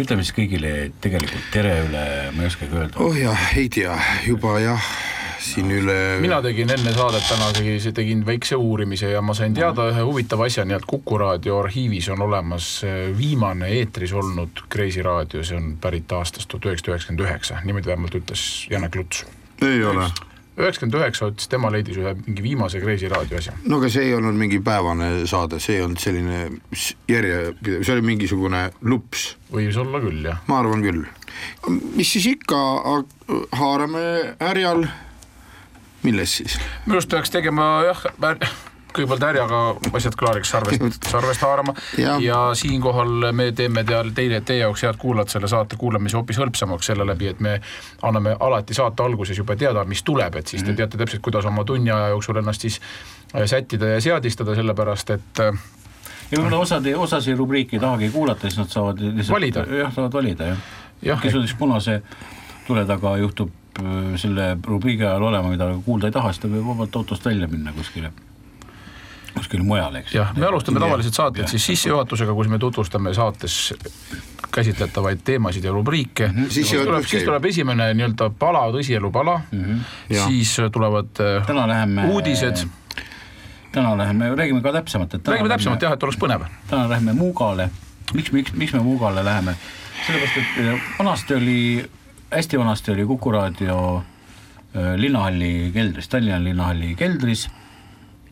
ütleme siis kõigile tegelikult tere üle, ma ei oskagi öelda. oh jah, ei tea, juba jah, siin üle. mina tegin enne saadet täna tegi, tegin väikse uurimise ja ma sain teada ühe huvitava asja, nii et Kuku raadio arhiivis on olemas eh, viimane eetris olnud Kreisi raadio, see on pärit aastast tuhat üheksasada üheksakümmend üheksa, niimoodi vähemalt ütles Janek Luts. ei ole üheksakümmend üheksa ütles, tema leidis ühe mingi viimase Kreisi raadio asja. no aga see ei olnud mingi päevane saade, see ei olnud selline järjepidev, see oli mingisugune lups. võis olla küll, jah. ma arvan küll. mis siis ikka, haarame härjal, milles siis? minu arust peaks tegema jah, kõigepealt härjaga asjad klaariks sarvest, sarvest haarama. Ja, ja siinkohal me teeme teal teile, teie jaoks head kuulajad selle saate kuulamise hoopis hõlpsamaks selle läbi, et me anname alati saate alguses juba teada, mis tuleb, et siis te mhm. teate täpselt, kuidas oma tunni aja jooksul ennast siis äh, sättida ja seadistada, sellepärast et äh, ja võib-olla osad, osasid rubriike ei tahagi kuulata, siis nad saavad lihtsalt jah, saavad valida jah. Ja,. kes näiteks punase tule taga juhtub äh, selle rubriigi ajal olema, mida kuulda ei taha, siis ta võib vabalt autost välja minna kuskile kuskil mujal, eks. jah, me alustame tavaliselt saateid siis sissejuhatusega, kus me tutvustame saates käsitletavaid teemasid ja rubriike mm. -hmm. siis, tuleb, siis tuleb esimene nii-öelda pala, tõsielu pala mm, -hmm. siis tulevad äh, täna läheme uudised. täna läheme, räägime ka täpsemalt, et räägime täpsemalt jah, et oleks põnev. täna läheme Muugale, miks, miks, miks me Muugale läheme? sellepärast, et äh, vanasti oli, hästi vanasti oli Kuku raadio äh, linnahalli keldris, Tallinna linnahalli keldris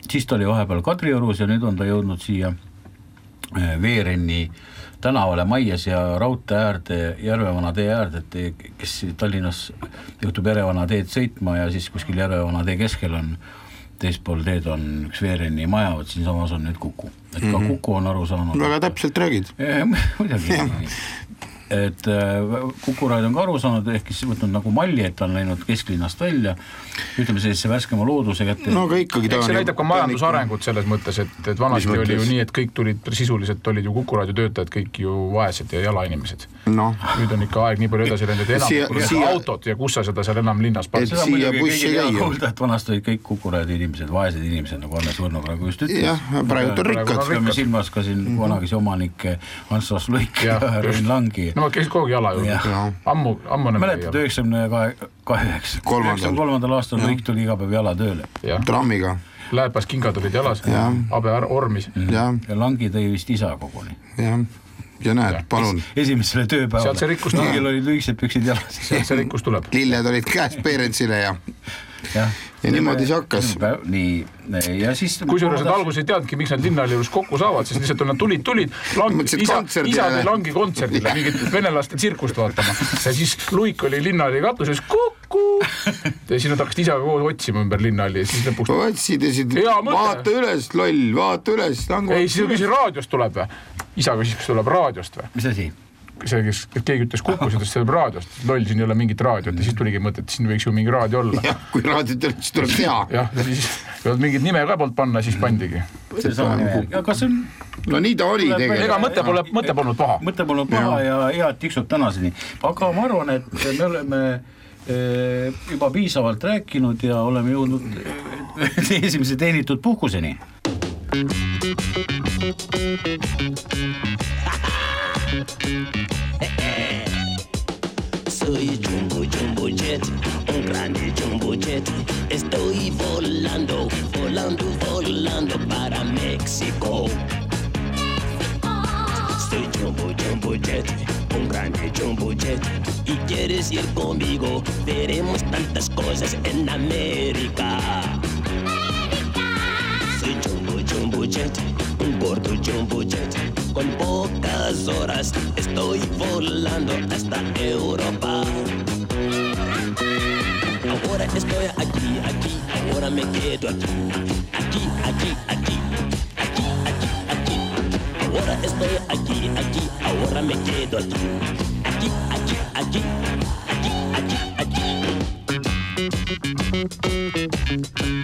siis ta oli vahepeal Kadriorus ja nüüd on ta jõudnud siia äh, Veerenni tänavale Maies ja raudtee äärde, Järvevana tee äärde, et kes Tallinnas juhtub Järvevana teed sõitma ja siis kuskil Järvevana tee keskel on teispool teed on üks Veerenni maja, vot siinsamas on nüüd Kuku. et ka mm -hmm. Kuku on aru saanud. väga täpselt räägid. muidugi et äh, Kuku raadio on ka aru saanud, ehk siis võtnud nagu malli, et ta on läinud kesklinnast välja, ütleme sellisesse värskema looduse kätte. no aga ikkagi ta on see näitab ka majandusarengut selles mõttes, et, et vanasti oli ju nii, et kõik tulid, sisuliselt olid ju Kuku raadio töötajad kõik ju vaesed ja jalainimesed no.. nüüd on ikka aeg nii palju edasi läinud, et enam siia... autot ja kus sa seda seal enam linnas paned. seda on muidugi kõigil hea kuulda, et vanasti olid kõik Kuku raadio inimesed vaesed inimesed, nagu Anne Surno praegu just ütles. jah, praegu on rikkad. peame silmas ka siin mhm. kunagisi omanikke Ants Ross Luik ja Rein Langi Nemad käisid kogu aeg jala juurde, ammu, ammu mäletad üheksakümne kahe, kahe, üheksakümne kolmandal aastal kõik tuli iga päev jala tööle. trammiga. Lääpas kingad olid jalas, habe ormis. ja Langi tõi vist isa koguni. jah ja näed, palun. esimesele tööpäevale. sealt see rikkus tuleb. Langil olid lühikesed püksid jalas. sealt see rikkus tuleb. lilled olid käes Peerentsile ja ja, ja niimoodi see hakkas. nii, ja siis kusjuures nad alguses ei teadnudki, miks nad linnahalli juures kokku saavad, sest lihtsalt nad tulid, tulid, isa, isa tõi langi kontserdile mingit venelaste tsirkust vaatama ja siis Luik oli linnahalli katuses, kuku. ja siis nad hakkasid isaga koos otsima ümber linnahalli ja siis lõpuks. otsidesid, vaata üles, loll, vaata üles. ei, siis küsis raadiost tuleb või? isa küsis, kas tuleb raadiost või? mis asi? See, kes, keegi ütles Kukus, ütles see tuleb raadiost, loll, siin ei ole mingit raadiot ja siis tuligi mõte, et siin võiks ju mingi raadio olla. jah, kui raadiot ei ole, siis tuleb teha. jah, ja siis ei olnud mingit nime ka polnud panna, siis pandigi. aga see on. no nii ta oli tegelikult. ega mõte pole, mõte polnud paha. mõte polnud paha ja hea, et tiksub tänaseni, aga ma arvan, et me oleme eh, juba piisavalt rääkinud ja oleme jõudnud eh, esimese teenitud puhkuseni. Soy Jumbo Jumbo Jet, un grande Jumbo Jet. Estoy volando, volando, volando para México. Soy Jumbo Jumbo Jet, un grande Jumbo Jet. Y quieres ir conmigo, veremos tantas cosas en América. Soy Jumbo Jumbo Jet, un gordo Jumbo Jet con pocas horas estoy volando hasta Europa. Ahora estoy aquí, aquí, ahora me quedo aquí. Aquí, aquí, aquí, aquí, aquí, aquí. estoy aquí, aquí, ahora me quedo aquí. Aquí, aquí, aquí, aquí, aquí, aquí.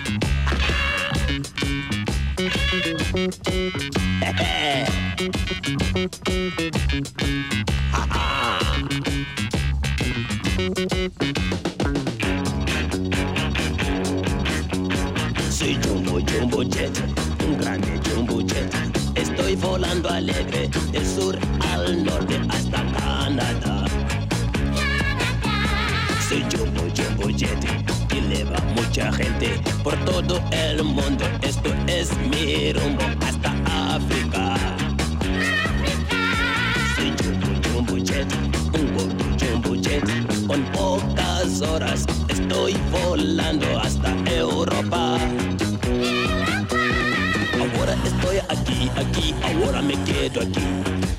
Ahora me quedo aquí.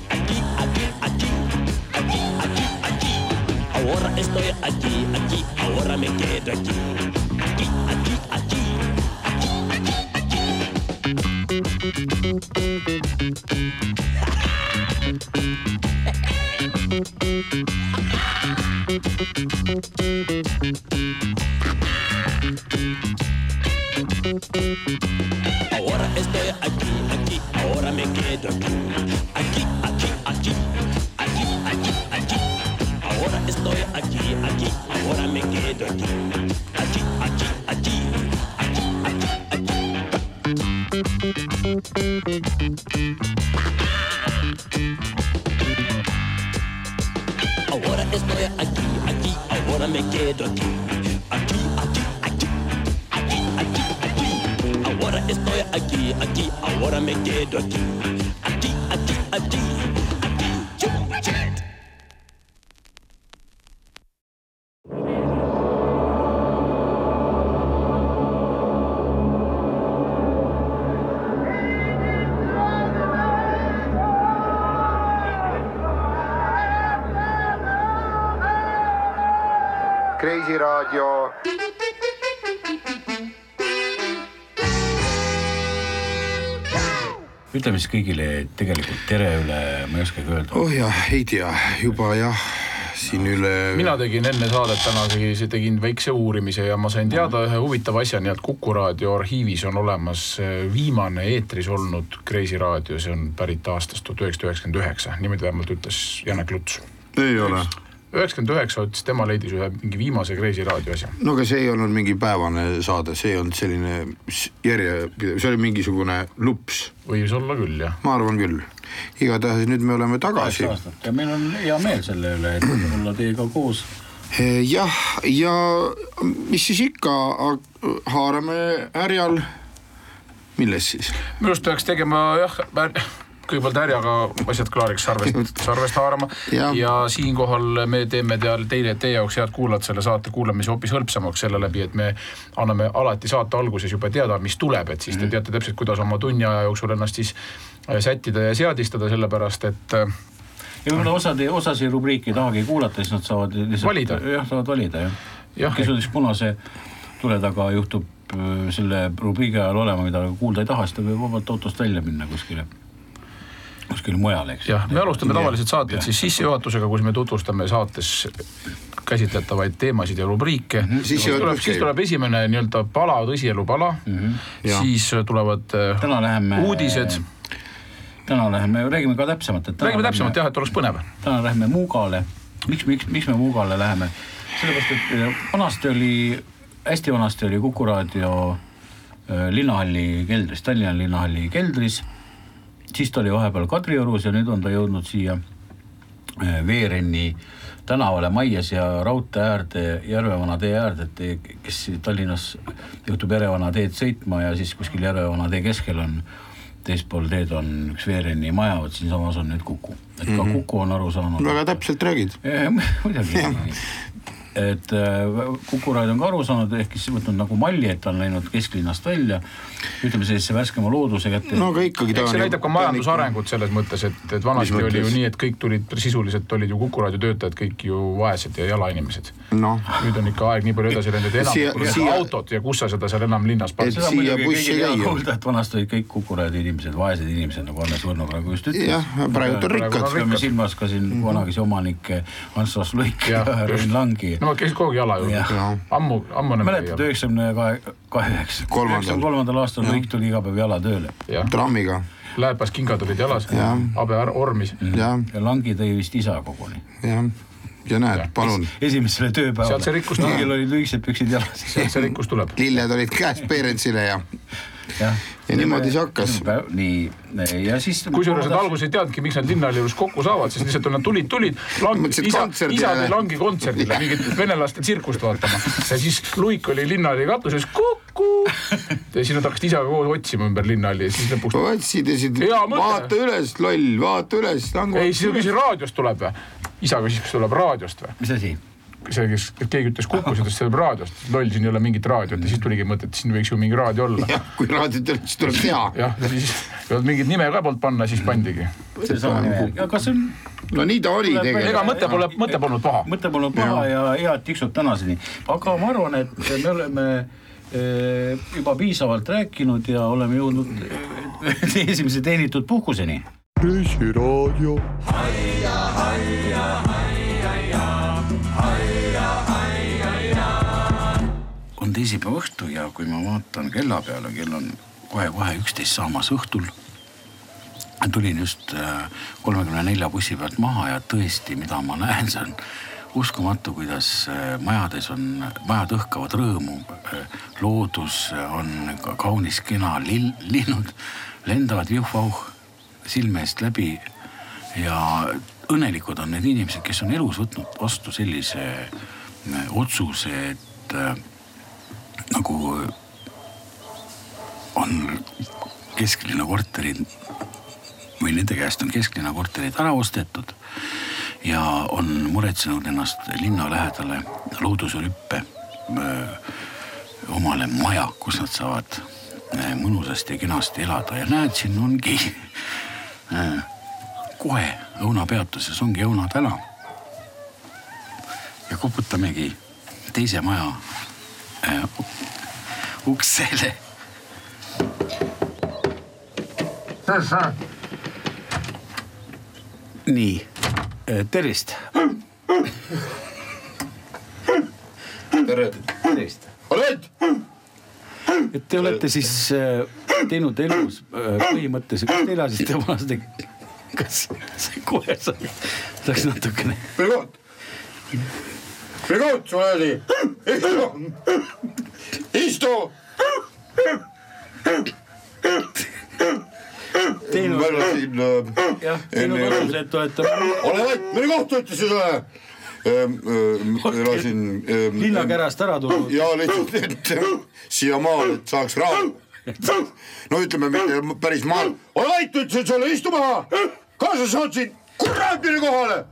Aquí, aquí, aquí, aquí, aquí, aquí. Ahora estoy aquí, aquí, ahora me quedo aquí. Aquí, aquí, aquí, aquí, aquí, aquí. Kreisiraadio ütleme siis kõigile tegelikult tere üle, ma ei oskagi öelda. oh jah, ei tea, juba jah, siin üle. mina tegin enne saadet täna tegi- tegin väikse uurimise ja ma sain teada ühe huvitava asja, nii et Kuku raadio arhiivis on olemas eh, viimane eetris olnud Kreisi raadio, see on pärit aastast tuhat üheksasada üheksakümmend üheksa, niimoodi vähemalt ütles Janek Luts. ei ole. Üheksakümmend üheksa ütles, tema leidis ühe mingi viimase Kreisi raadio asja. no aga see ei olnud mingi päevane saade, see ei olnud selline järjepidev, see oli mingisugune lups, võis olla küll jah. ma arvan küll. igatahes nüüd me oleme tagasi ja meil on hea meel selle üle, et olla teiega koos. jah, ja mis siis ikka, haarame härjal, milles siis? minu arust peaks tegema jah, kõigepealt härjaga asjad klaariks sarvest, sarvest haarama. Ja, ja siinkohal me teeme teal teile, teie jaoks head kuulajad selle saate kuulamise hoopis hõlpsamaks selle läbi, et me anname alati saate alguses juba teada, mis tuleb, et siis te teate täpselt, kuidas oma tunni aja jooksul ennast siis äh, sättida ja seadistada, sellepärast et äh, ja võib-olla osad, osasid rubriike ei tahagi kuulata, siis nad saavad lihtsalt Valida. jah, saavad valida jah. Jah, kes siis punase tule taga juhtub öö, selle rubriigi ajal olema, mida kuulda ei taha, siis ta võib vabalt autost välja minna kuskile, kuskile mujale, eks. jah, me alustame tavaliselt saateid siis sissejuhatusega, kus me tutvustame saates käsitletavaid teemasid ja rubriike mm. -hmm. siis, tuleb, siis tuleb esimene nii-öelda pala, tõsielu pala mm, -hmm. Siis tulevad äh, täna läheme uudised, täna läheme, räägime ka täpsemalt, et täna räägime täpsemalt jah, et oleks põnev. täna läheme Muugale. miks, miks, miks me Muugale läheme? sellepärast, et äh, vanasti oli, hästi vanasti oli Kuku raadio äh, linnahalli keldris, Tallinna linnahalli keldris. Siis ta oli vahepeal Kadriorus ja nüüd on ta jõudnud siia äh, Veerenni tänavale Maies ja raudtee äärde, Järvevana tee äärde, et te, kes Tallinnas juhtub Järvevana teed sõitma ja siis kuskil Järvevana tee keskel on teispool teed on üks Veerenni maja, vot siinsamas on nüüd Kuku, et ka mm -hmm. Kuku on aru saanud. väga täpselt räägid. muidugi, et äh, Kuku raadio on ka aru saanud, ehk siis võtnud nagu malli, et ta on läinud kesklinnast välja, ütleme sellisesse värskema looduse kätte. no aga ikkagi eks see näitab ka majandusarengut selles mõttes, et, et vanasti oli ju nii, et kõik tulid, sisuliselt olid ju Kuku raadio töötajad kõik ju vaesed ja jalainimesed. noh, nüüd on ikka aeg nii palju edasi läinud, et enam Siia- pole siia- autot ja kus sa seda seal enam linnas paned Et seda siia muidugi bussi kõigil hea kuulda, et vanasti olid kõik Kuku raadio inimesed, vaesed inimesed, nagu Hannes Võrno praegu just ütles. jah, praegu on rikkad peame silmas ka siin kunagisi omanikke Ants-Roos Luik ja. Rein Langi. Nemad käisid kogu aeg jala juures Jah. Jah. ammu, ammu enam mäletad, üheksakümne kahe, kahe, üheksa, Kolmandal. üheksakümne kolmandal aastal Luik tuli iga päev jala tööle jah, trammiga, lääpas kingad olid jalas, Jah. habe ormis. jah, ja Langi tõi vist isa koguni. jah. ja näed, palun, esimesele tööpäevale. Sealt see rikkus tuleb. kõigil olid lühikesed püksid jalas. sealt see rikkus tuleb. lilled olid käes Peerentsile ja jah. Ja niimoodi see hakkas. nii, ja siis. kusjuures nad alguses ei teadnudki, miks nad linnahalli juures kokku saavad, sest lihtsalt nad tulid, tulid, isa, isa tõi langi kontserdile mingit venelaste tsirkust vaatama ja siis Luik oli linnahalli katuses kuku ja siis nad hakkasid isaga koos otsima ümber linnahalli ja siis lõpuks otsidesid, Hea mõte. vaata üles, loll, vaata üles, ei, siis küsis raadiost tuleb või? isa küsis, kas tuleb raadiost või? mis asi? see, kes, keegi ütles kukus, ütles see tuleb raadiost, loll, siin ei ole mingit raadiot ja siis tuligi mõte, et siin võiks ju mingi raadio olla. jah, kui raadiot ei ole, siis tuleb teha. jah, ja siis ei olnud mingit nime ka polnud panna, siis pandigi. seesama nime aga see on, no nii ta oli ega tegelikult. mõte pole, mõte polnud paha. mõte polnud paha ja hea, et tiksub tänaseni. aga ma arvan, et me oleme eh, juba piisavalt rääkinud ja oleme jõudnud eh, esimese teenitud puhkuseni. reisiraadio. On teisipäeva õhtu ja kui ma vaatan kella peale, kell on kohe-kohe üksteist saamas õhtul. tulin just äh, kolmekümne nelja bussi pealt maha ja tõesti, mida ma näen, see on uskumatu, kuidas äh, majades on, majad õhkavad rõõmu. loodus on ka kaunis kena, lill, linnud lendavad viuh-vauh silme eest läbi ja õnnelikud on need inimesed, kes on elus võtnud vastu sellise äh, otsuse, et äh, nagu on kesklinna korterid või nende käest on kesklinna korterid ära ostetud ja on muretsenud ennast linna lähedale loodusrüppe öö, omale maja, kus nad saavad öö, mõnusasti ja kenasti elada ja näed, siin ongi kohe õunapeatuses ongi Õuna tänav. ja koputamegi teise maja äh, uksele. nii, tervist. tere, tervist. oled? et te olete siis äh, teinud elus äh, põhimõtteliselt, kas te elasite vanasti, kas see kohe sai, saaks natukene, Sul oli, istu, teinud, ma elasin äh,, otsuse, et olete ole vait, mille kohta ütlesid sulle? elasin ähm, linnakärast ära tulnud. ja lihtsalt, et siiamaale, et saaks rahu. no ütleme mitte päris maal, ole vait, ütlesin sulle, istu maha, kaasa saatsin kuratini kohale.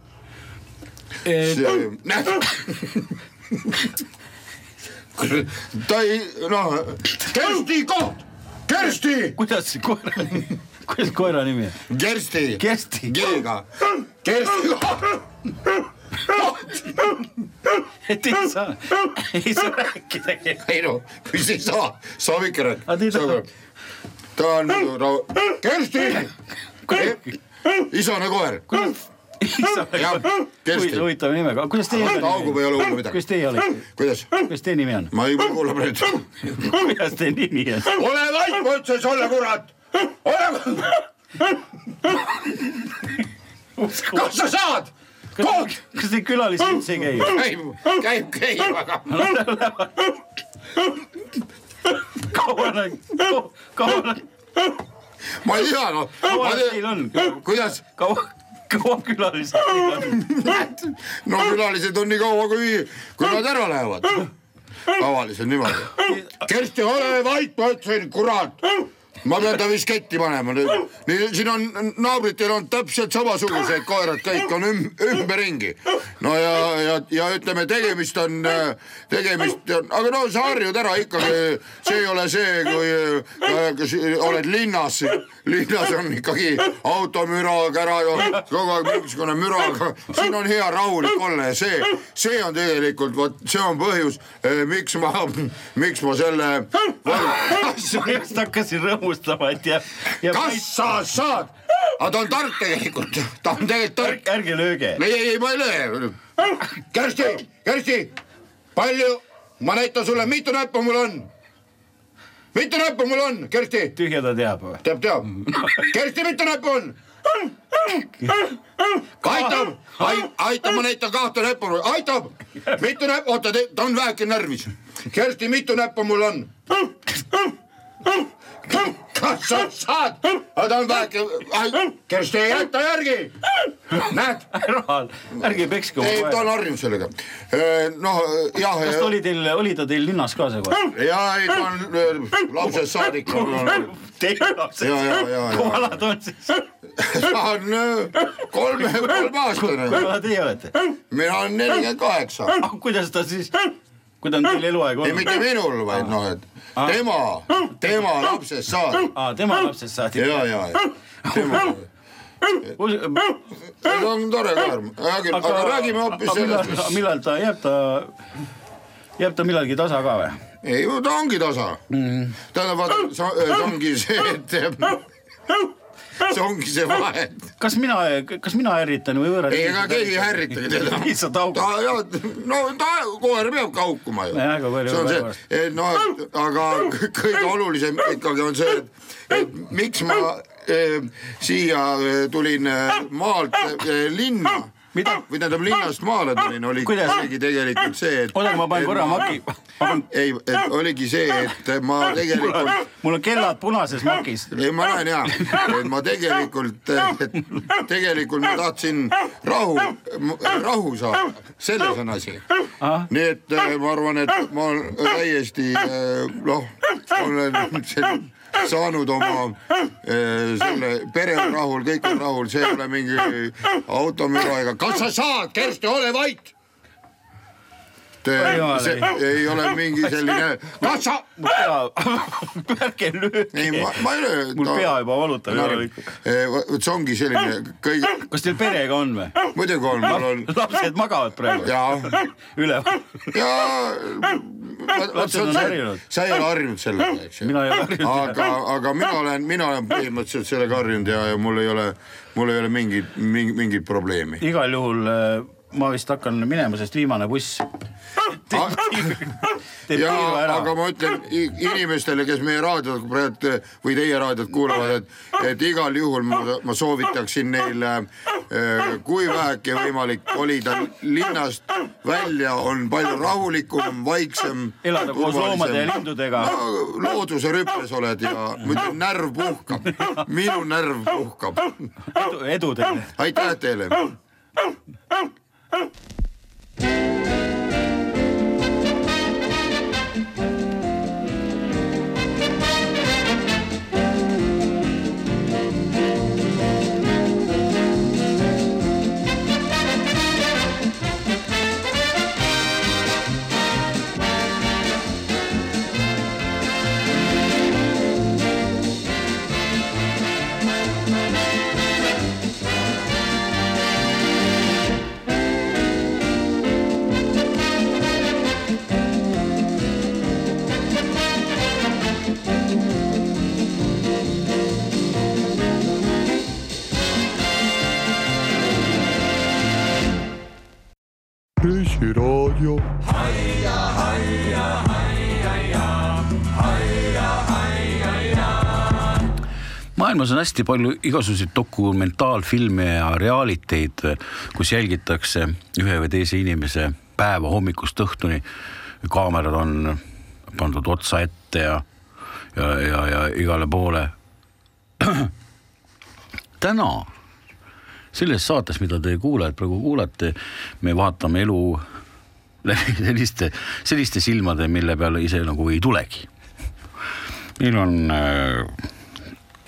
Ta ei, noh, Kersti koht, Kersti, kuidas see koera, kuidas koera nimi on? Kersti, Kersti, G-ga, Kersti koht. et ei saa, ei saa rääkidagi. ei no, mis ei saa, saab ikka rääkida. ta on no,, Kersti, isane koer, Jah, Kersti. huvitav nimega, kuidas teie taugub ei ole hullu midagi. kuidas teie olete, kuidas? kuidas teie nimi on? ma ei kuule praegu. kuidas teie nimi on? ole vait, ma ütlesin sulle, kurat. ole, kas sa saad? koht kas teil külalised üldse ei käi? käib, käib, käib, aga kaua nad, kaua nad, ma ei tea noh. kaua teil on? kuidas? kaua, kaua külalised on? no külalised on nii kaua, kui, kui nad ära lähevad. tavaliselt niimoodi. Kersti, ole vait, ma ütlesin, kurat. Ma pean ta vist ketti panema nüüd. siin on naabritel on täpselt samasugused koerad, kõik on üm, ümberringi. no ja, ja, ja ütleme, tegemist on, tegemist on, aga no sa harjud ära ikkagi. see ei ole see, kui äh, oled linnas, linnas on ikkagi automüra, kära kogu aeg mingisugune müra, aga siin on hea rahulik olla ja see, see on tegelikult vot see on põhjus, miks ma, miks ma selle. just hakkasin rõõmustama, et jääb, jääb. kas sa saad? aga ta on tark tegelikult, ta on tegelikult tark. ärge lööge. ei, ei, ei, ma ei löö. Kersti, Kersti, palju, ma näitan sulle, mitu näppu mul on. mitu näppu mul on, Kersti? tühja ta teab või? teab, teab. Kersti, mitu näppu on? aitab, aitab, ma näitan kahte näppu, aitab, mitu näppu, oota, ta on väheke närvis. Kersti, mitu näppu mul on? Kas sa saad, aga ta on väheke, Kersti ei jäta järgi. näed. ärge pekske. ei, ta on harjunud sellega. noh, jah. kas ta oli teil, oli ta teil linnas ka see koer? ja ei, ta on lapsest saadik. Teil lapsest, kui vana ta on siis? ta on kolme, kolmeaastane. kui vana teie olete? mina olen nelikümmend kaheksa. kuidas ta siis, kui ta on teil eluaeg olnud? ei, mitte minul, vaid noh, et tema, tema lapsest saadik. aa, tema lapsest saadik. ja, ja, ja tema see on tore koer, aga, aga räägime hoopis sellest, mis. millal ta jääb ta, jääb ta millalgi tasa ka või? ei, ta ongi tasa mm.. tähendab, vaata, see ongi see, et see ongi see vahe. kas mina, kas mina ärritan või võõrad? ei, ega keegi ei ärritagi teda. lihtsalt haugub. no ta, koer peab haukuma ju. see on see, noh, aga kõige olulisem ikkagi on see, et, miks ma eh, siia tulin maalt eh, linna mida? Või tähendab linnast maale tulin, oli isegi tegelikult see, et. oodake, ma panen korra maki. ei, et oligi see, et ma tegelikult. mul on kellad punases makis. ei, ma näen ja, et ma tegelikult, tegelikult ma tahtsin rahu, rahu saada, selles on asi. nii et ma arvan, et ma olen täiesti noh, olen selline saanud oma äh, selle, pere on rahul, kõik on rahul, see ei ole mingi automüra ega, kas sa saad, Kersti, ole vait see ei ole mingi selline, kas sa. ärge lööge. ei, ma, ma ei löö. mul pea juba valutab no,. vot see ongi selline kõige. kas teil perega on või? muidugi on, mul on. lapsed magavad praegu? üleval? harjunud. Sa ei ole harjunud sellega, eks ju. aga, aga mina olen, mina olen põhimõtteliselt sellega harjunud ja, ja mul ei ole, mul ei ole mingit, mingit, mingit probleemi. igal juhul ma vist hakkan minema, sest viimane buss ja, aga ma ütlen inimestele, kes meie raadiot praegu või teie raadiot kuulavad, et, et igal juhul ma, ma soovitaksin neile, kui vähegi võimalik kolida linnast välja, on palju rahulikum, vaiksem. elada koos loomade ja lindudega no,. looduse rüppes oled ja muidu närv puhkab, minu närv puhkab. edu, edu teile. aitäh teile. Oh! Reisiraadio. maailmas on hästi palju igasuguseid dokumentaalfilme ja realiteid, kus jälgitakse ühe või teise inimese päeva hommikust õhtuni. kaamerad on pandud otsa ette ja, ja, ja, ja igale poole. täna selles saates, mida te kuulajad praegu kuulate, me vaatame elu läbi selliste, selliste silmade, mille peale ise nagu ei tulegi. meil on äh,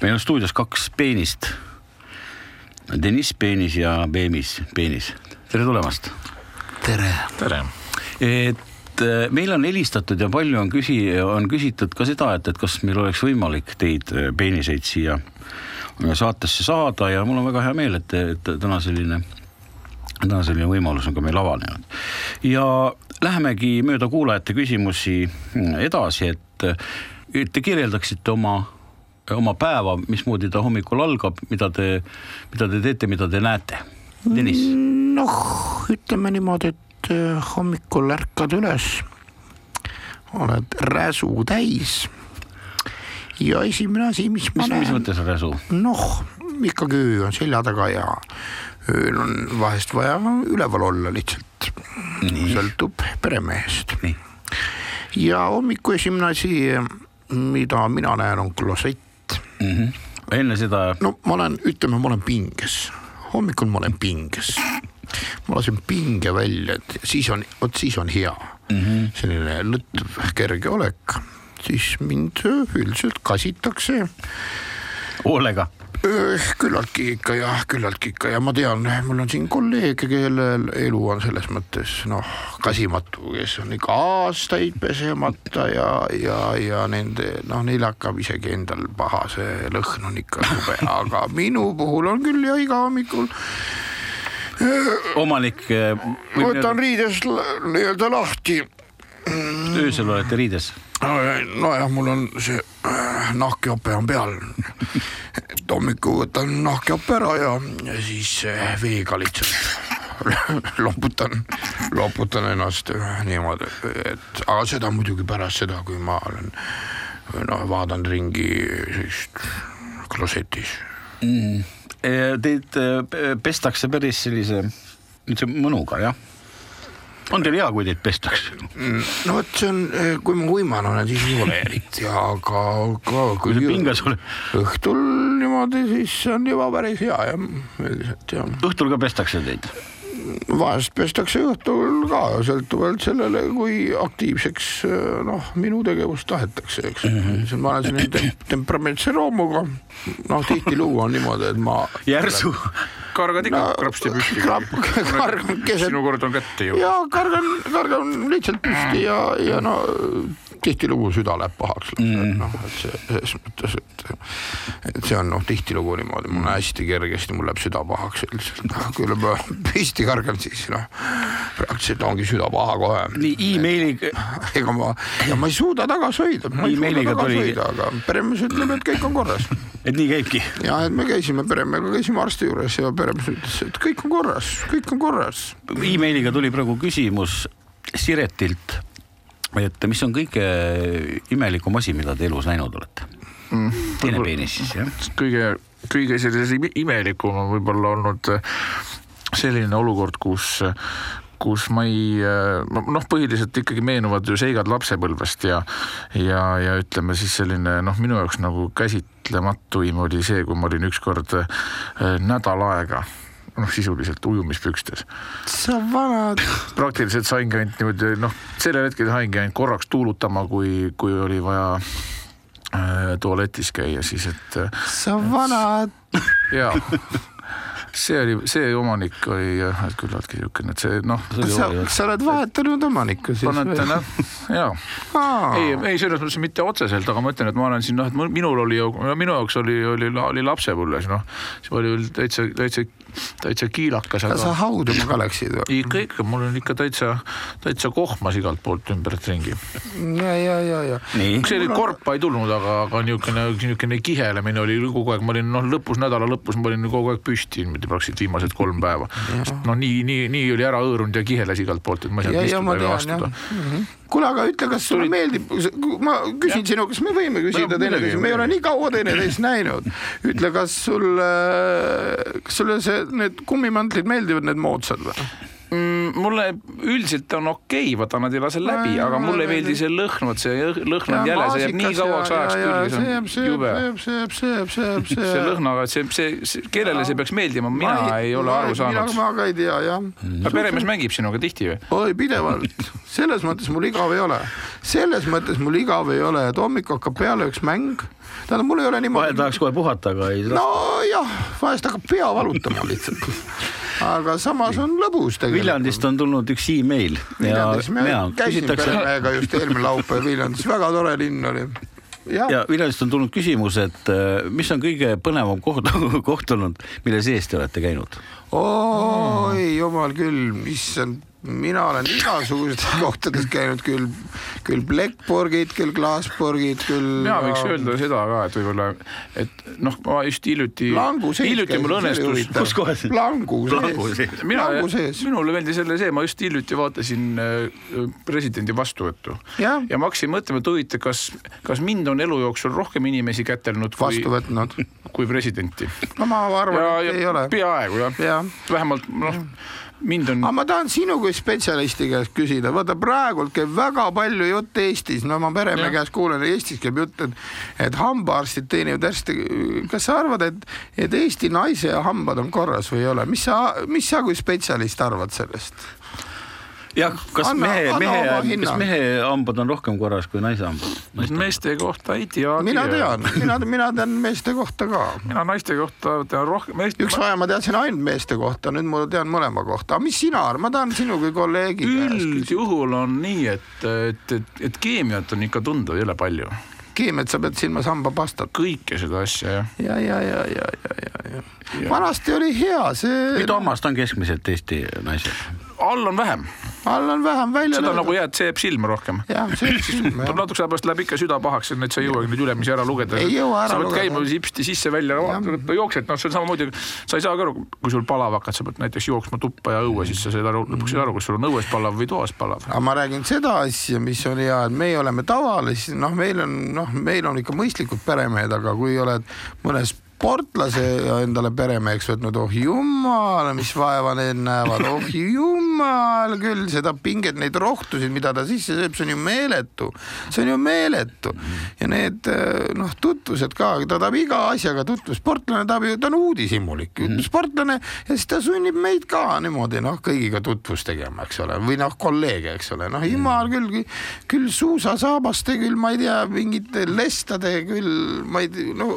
meil on stuudios kaks peenist. Deniss Peenis ja Beemis Peenis, tere tulemast. tere. tere. et äh, meil on helistatud ja palju on küsi-, on küsitud ka seda, et, et kas meil oleks võimalik teid äh, peeniseid siia saatesse saada ja mul on väga hea meel, et, et täna selline, täna selline võimalus on ka meil avanenud. ja lähemegi mööda kuulajate küsimusi edasi, et, et te kirjeldaksite oma oma päeva, mismoodi ta hommikul algab, mida te, mida te teete, mida te näete? Deniss. noh, ütleme niimoodi, et eh, hommikul ärkad üles, oled räsu täis. Ja esimene asi, mis ma mis, mis mõttes räsu? noh, ikkagi öö on selja taga ja ööl on vahest vaja üleval olla lihtsalt. sõltub peremehest. ja hommiku esimene asi, mida mina näen, on klosett mm. -hmm. enne seda. no ma olen, ütleme, ma olen pinges, hommikul ma olen pinges. ma lasen pinge välja, et siis on, vot siis on hea mm -hmm. selline lõtv, kerge olek, siis mind üldiselt kasitakse. hoolega küllaltki ikka jah, küllaltki ikka ja ma tean, mul on siin kolleege, kellel elu on selles mõttes noh, kasimatu, kes on ikka aastaid pesemata ja, ja, ja nende noh, neil hakkab isegi endal paha, see lõhn on ikka jube, aga minu puhul on küll ja iga hommikul omanik. võtan riidest nii-öelda lahti. öösel olete riides? Nojah, mul on see äh, nahkjope on peal. et hommikul võtan nahkjope ära ja, ja siis äh, veega lihtsalt loputan, loputan ennast äh, niimoodi, et aga seda muidugi pärast seda, kui ma olen noh, vaatan ringi sellist klosetis mm.. Teid pestakse päris sellise, niisuguse mõnuga, jah? On teil hea, kui teid pestakse? no vot, see on, kui ma uimane olen, siis ei ole eriti, aga, aga kui sa pinges oled. õhtul niimoodi, siis on juba päris hea jah, üldiselt jah. õhtul ka pestakse teid? vahest pestakse õhtul ka, sõltuvalt sellele, kui aktiivseks noh, minu tegevust tahetakse, eks mm. -hmm. ma olen selline tem temperamentse loomuga, noh tihtilugu on niimoodi, et ma. järsu kargad ikka no, krapsti püsti. kargan keset. sinu kord on kätte ju. ja kargan, kargan lihtsalt püsti ja, ja no tihtilugu süda läheb pahaks mm., noh, et see selles mõttes, et, et see on noh, tihtilugu niimoodi, mul on hästi kergesti, mul läheb süda pahaks üldiselt, noh, kui ma püsti kargan, siis noh, praktiliselt ongi süda paha kohe. nii emailiga. ega ma, ja ma ei suuda tagasi hoida, ma ei suuda tagasi hoida, aga peremees ütleb, et kõik on korras. et nii käibki? ja, et me käisime peremehega, käisime arsti juures ja peremees ütles, et kõik on korras, kõik on korras. emailiga tuli praegu küsimus Siretilt et mis on kõige imelikum asi, mida te elus näinud olete mm.? teine peenis siis jah? kõige, kõige sellisem imelikum on võib-olla olnud selline olukord, kus kus ma ei, noh, põhiliselt ikkagi meenuvad ju seigad lapsepõlvest ja ja, ja ütleme siis selline noh, minu jaoks nagu käsitlematuim oli see, kui ma olin ükskord nädal aega noh, sisuliselt ujumispükstes. sa vanad. praktiliselt saingi ainult niimoodi noh, sellel hetkel saingi ainult korraks tuulutama, kui, kui oli vaja äh, tualetis käia, siis et. Äh, sa vanad. jaa see oli, see omanik oli jah, küllaltki niisugune, et see noh. sa, sa oled vahetanud omanikku siis või? noh, jaa. ei, ei selles mõttes mitte otseselt, aga ma ütlen, et ma olen siin noh, et minul oli ju, minu jaoks oli, oli, oli lapsepõlves noh, oli täitsa, täitsa, täitsa kiilakas. aga sa hauduma ka läksid või? ikka, ikka, mul on ikka täitsa, täitsa kohmas igalt poolt ümbert ringi. ja, ja, ja, ja. see oli korpa ei tulnud, aga, aga niisugune, niisugune kihelemine oli kogu aeg, ma olin noh, lõpus, nädala lõpus ma olin kogu aeg püsti praktiliselt viimased kolm päeva. noh, nii, nii, nii oli ära hõõrunud ja kiheles igalt poolt, et ma ei saanud istuda ega astuda. Mhm. kuule, aga ütle, kas sulle Tulid... meeldib, ma küsin ja. sinu, kas me võime küsida teineteist, me ei ole nii kaua teineteist näinud. ütle, kas sulle, kas sulle see, need kummimantlid meeldivad, need moodsad või? Mulle üldiselt on okei okay,, vaata nad ei lase läbi, aga mulle ei meeldi see lõhn, vot see lõhn on jäle, see jääb nii kauaks ajaks külge, see on jube. see jääb, see see jääb, see see kellele see peaks meeldima, mina ei, ei ole aru saanud. ma ka ei tea, jah. aga peremees mängib sinuga tihti või? oi, pidevalt, selles mõttes mul igav ei ole. selles mõttes mul igav ei ole, et hommikul hakkab peale üks mäng, tähendab, mul ei ole vahel niimoodi, tahaks kohe puhata, aga ei nojah, vahest hakkab pea valutama lihtsalt. Aga samas on lõbus tegelikult. Viljandist on tulnud üks email ja Viljandis me mina käisime küsitakse peremehega just eelmine laupäev Viljandis, väga tore linn oli. jah ja Viljandist on tulnud küsimus, et äh, mis on kõige põnevam koht, koht olnud, mille sees te olete käinud? oi jumal küll, issand, mina olen igasugustes kohtades käinud küll, küll plekkpurgid, küll klaaspurgid, küll. mina võiks öelda seda ka, et võib-olla, et noh, ma just hiljuti, hiljuti mul õnnestus, Kus kohas? langu sees mina minule meeldis jälle see, ma just hiljuti vaatasin äh, presidendi vastuvõttu Jah. ja ma hakkasin mõtlema, et huvitav, kas, kas mind on elu jooksul rohkem inimesi kätelnud kui vastu, võtnud. kui presidenti. no ma arvan, et ei ole. peaaegu jah Jah. vähemalt noh, mind on aga ma tahan sinu kui spetsialisti käest küsida, vaata praegult käib väga palju jutt Eestis, no ma peremehe käest kuulen, Eestis käib jutt, et, et hambaarstid teenivad hästi. kas sa arvad, et, et Eesti naise hambad on korras või ei ole, mis sa, mis sa kui spetsialist arvad sellest? jah, kas Anna- mehe, mehe kas mehe hambad on rohkem korras kui naise hambad? meeste kohta ei tea. mina tean, mina, mina tean meeste kohta ka. mina naiste kohta tean rohkem, üks aja ma teadsin ainult meeste kohta, nüüd ma tean mõlema kohta, aga mis sina arvad, ma tahan sinu kui kolleegi käest küsida. üldjuhul on nii, et, et, et, et keemiat on ikka tunda jõle palju, keemiat sa pead silmas hambapastat. kõike seda asja jah. ja, ja, ja, ja, ja, ja, ja vanasti oli hea see. mitu hammast on keskmiselt Eesti naisel? all on vähem, all on vähem välja seda nagu jääd, see jääb silma rohkem. tuleb natukese aja pärast läheb ikka süda pahaks, et sa ei jõuagi neid ülemisi ära lugeda. Ei jõua ära sa pead lugeda. käima sipsti sisse-välja, jooksed, noh, see on samamoodi, sa ei saa ka aru, kui sul palav hakkad, sa pead näiteks jooksma tuppa ja õue, siis sa saad aru, lõpuks ei saa aru, kas sul on õues palav või toas palav. aga ma räägin seda asja, mis on hea, et meie oleme tavalised, noh, meil on, noh, meil on ikka mõistlikud peremehed, aga kui oled mõne sportlase endale peremeheks võtnud, oh jumal, mis vaeva need näevad, oh jumal küll, seda pinget, neid rohtusid, mida ta sisse sööb, see on ju meeletu, see on ju meeletu. Ja need eh, noh, tutvused ka, ta tahab iga asjaga tutvuda, sportlane tahab ju, ta on uudishimulik mm, sportlane ja siis ta sunnib meid ka niimoodi noh, kõigiga tutvust tegema, eks ole, või noh, kolleege, eks ole, noh jumal küll, küll suusasaabaste, küll ma ei tea, mingite lestade, küll ma ei tea, no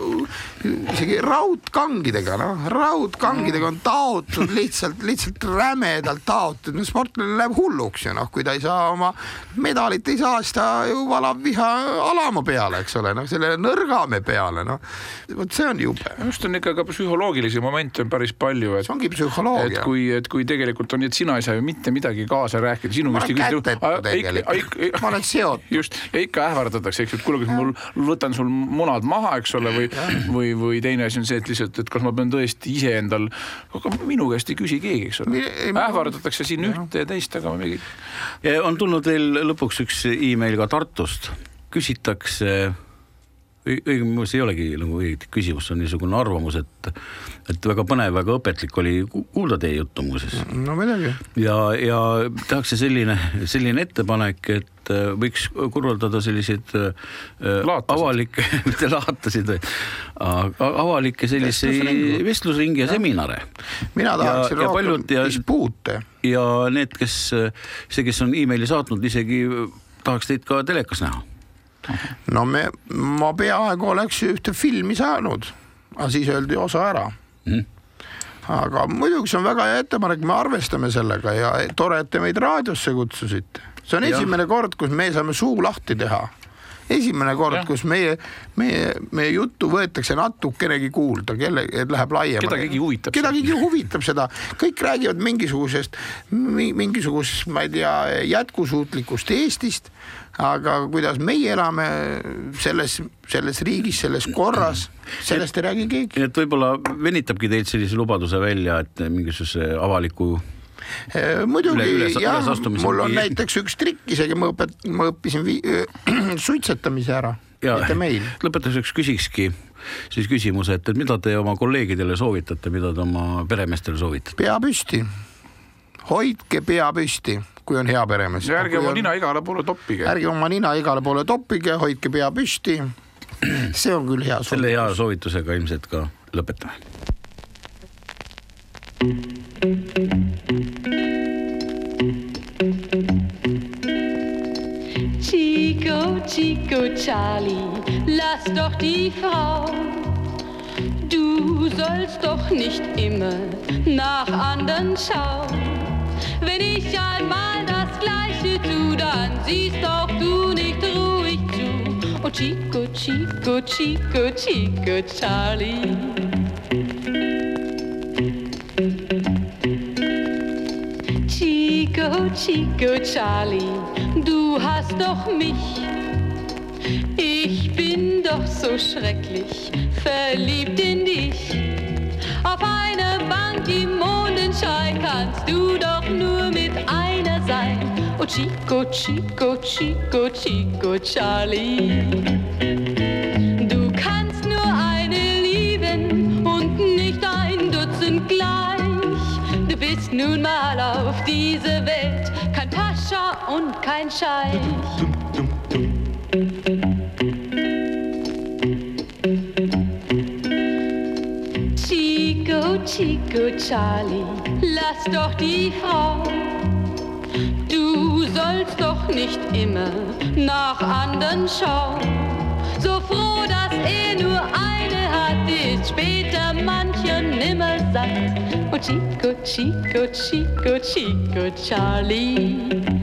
isegi raudkangidega, noh, raudkangidega on taotud lihtsalt, lihtsalt rämedalt taotud, no sportlane läheb hulluks ju noh, kui ta ei saa oma medalit ei saa, siis ta ju valab viha alama peale, eks ole, noh, selle nõrgame peale, noh, vot see on jube, just on ikka ka psühholoogilisi momente on päris palju, et see ongi et psühholoogia. kui, et kui tegelikult on nii, et sina ei saa ju mitte midagi kaasa rääkida, sinu käest olen kätetu tegelikult, ma olen seotud. just, ja ikka ähvardatakse, eks ju, et kuule, kas mul, võtan sul munad maha, eks ole, või, või, või teine asi on see, et lihtsalt, et kas ma pean tõesti iseendal, aga minu käest ei küsi keegi, eks ole. Ähvardatakse siin ühte ja teist, aga mingi on tulnud veel lõpuks üks email ka Tartust, küsitakse õigemini see ei olegi nagu õieti küsimus, see on niisugune arvamus, et et väga põnev, väga õpetlik oli ku- kuulda teie juttu muuseas no midagi. ja, ja tehakse selline, selline ettepanek, et äh, võiks korraldada selliseid äh, Laatasid. avalikke, mitte laatasid, avalikke selliseid Vestlusringi. vestlusringi ja seminare. mina tahaksin ja rohkem ja- dispuute. ja need, kes, see, kes on emaili saatnud, isegi tahaks teid ka telekas näha. No me, ma peaaegu oleks ühte filmi saanud, aga siis öeldi osa ära Mhm. aga muidugi see on väga hea ettepanek, me arvestame sellega ja tore, et te meid raadiosse kutsusite. see on Jah. esimene kord, kus me saame suu lahti teha. esimene kord kus meie, meie, meie juttu võetakse natukenegi kuulda, kelle, et läheb laiemaks. Kedagigi huvitab kedagigi huvitab seda, kõik räägivad mingisugusest, mingisugusest, ma ei tea, jätkusuutlikust Eestist, aga kuidas meie elame selles, selles riigis, selles korras, sellest ei räägi keegi. nii et võib-olla venitabki teilt sellise lubaduse välja, et mingisuguse avaliku Eh, muidugi Üle- üles- jah, mul on näiteks üks trikk isegi, ma õpet-, ma õppisin vi- suitsetamise ära, mitte meil. lõpetuseks küsikski siis küsimuse, et, et mida te oma kolleegidele soovitate, mida te oma peremeestele soovitate? pea püsti, hoidke pea püsti, kui on hea peremees. ärge oma nina igale poole toppige. ärge oma nina igale poole toppige, hoidke pea püsti. see on küll hea selle hea soovitusega ilmselt ka lõpetame. Chica Chico, Charlie, lass doch die Frau. Du sollst doch nicht immer nach anderen schauen. Wenn ich einmal das Gleiche tu, dann siehst doch du nicht ruhig zu. Oh Chico, Chico, Chico, Chico, Charlie. Chico, Chico, Charlie, du hast doch mich. Ich bin doch so schrecklich verliebt in dich. Chico, Chico, Chico, Chico, Charlie. Du kannst nur eine lieben und nicht ein Dutzend gleich. Du bist nun mal auf dieser Welt kein Pascha und kein Scheich. Chico, Chico, Charlie, lass doch die Frau. Sollst doch nicht immer nach anderen schauen. So froh, dass er nur eine hat, ist später mancher nimmer satt. Oh Chico, Chico, Chico, Chico, Charlie.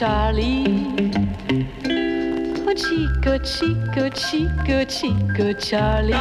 Charlie. Oh Chico, Chico, Chico, Chico, Charlie.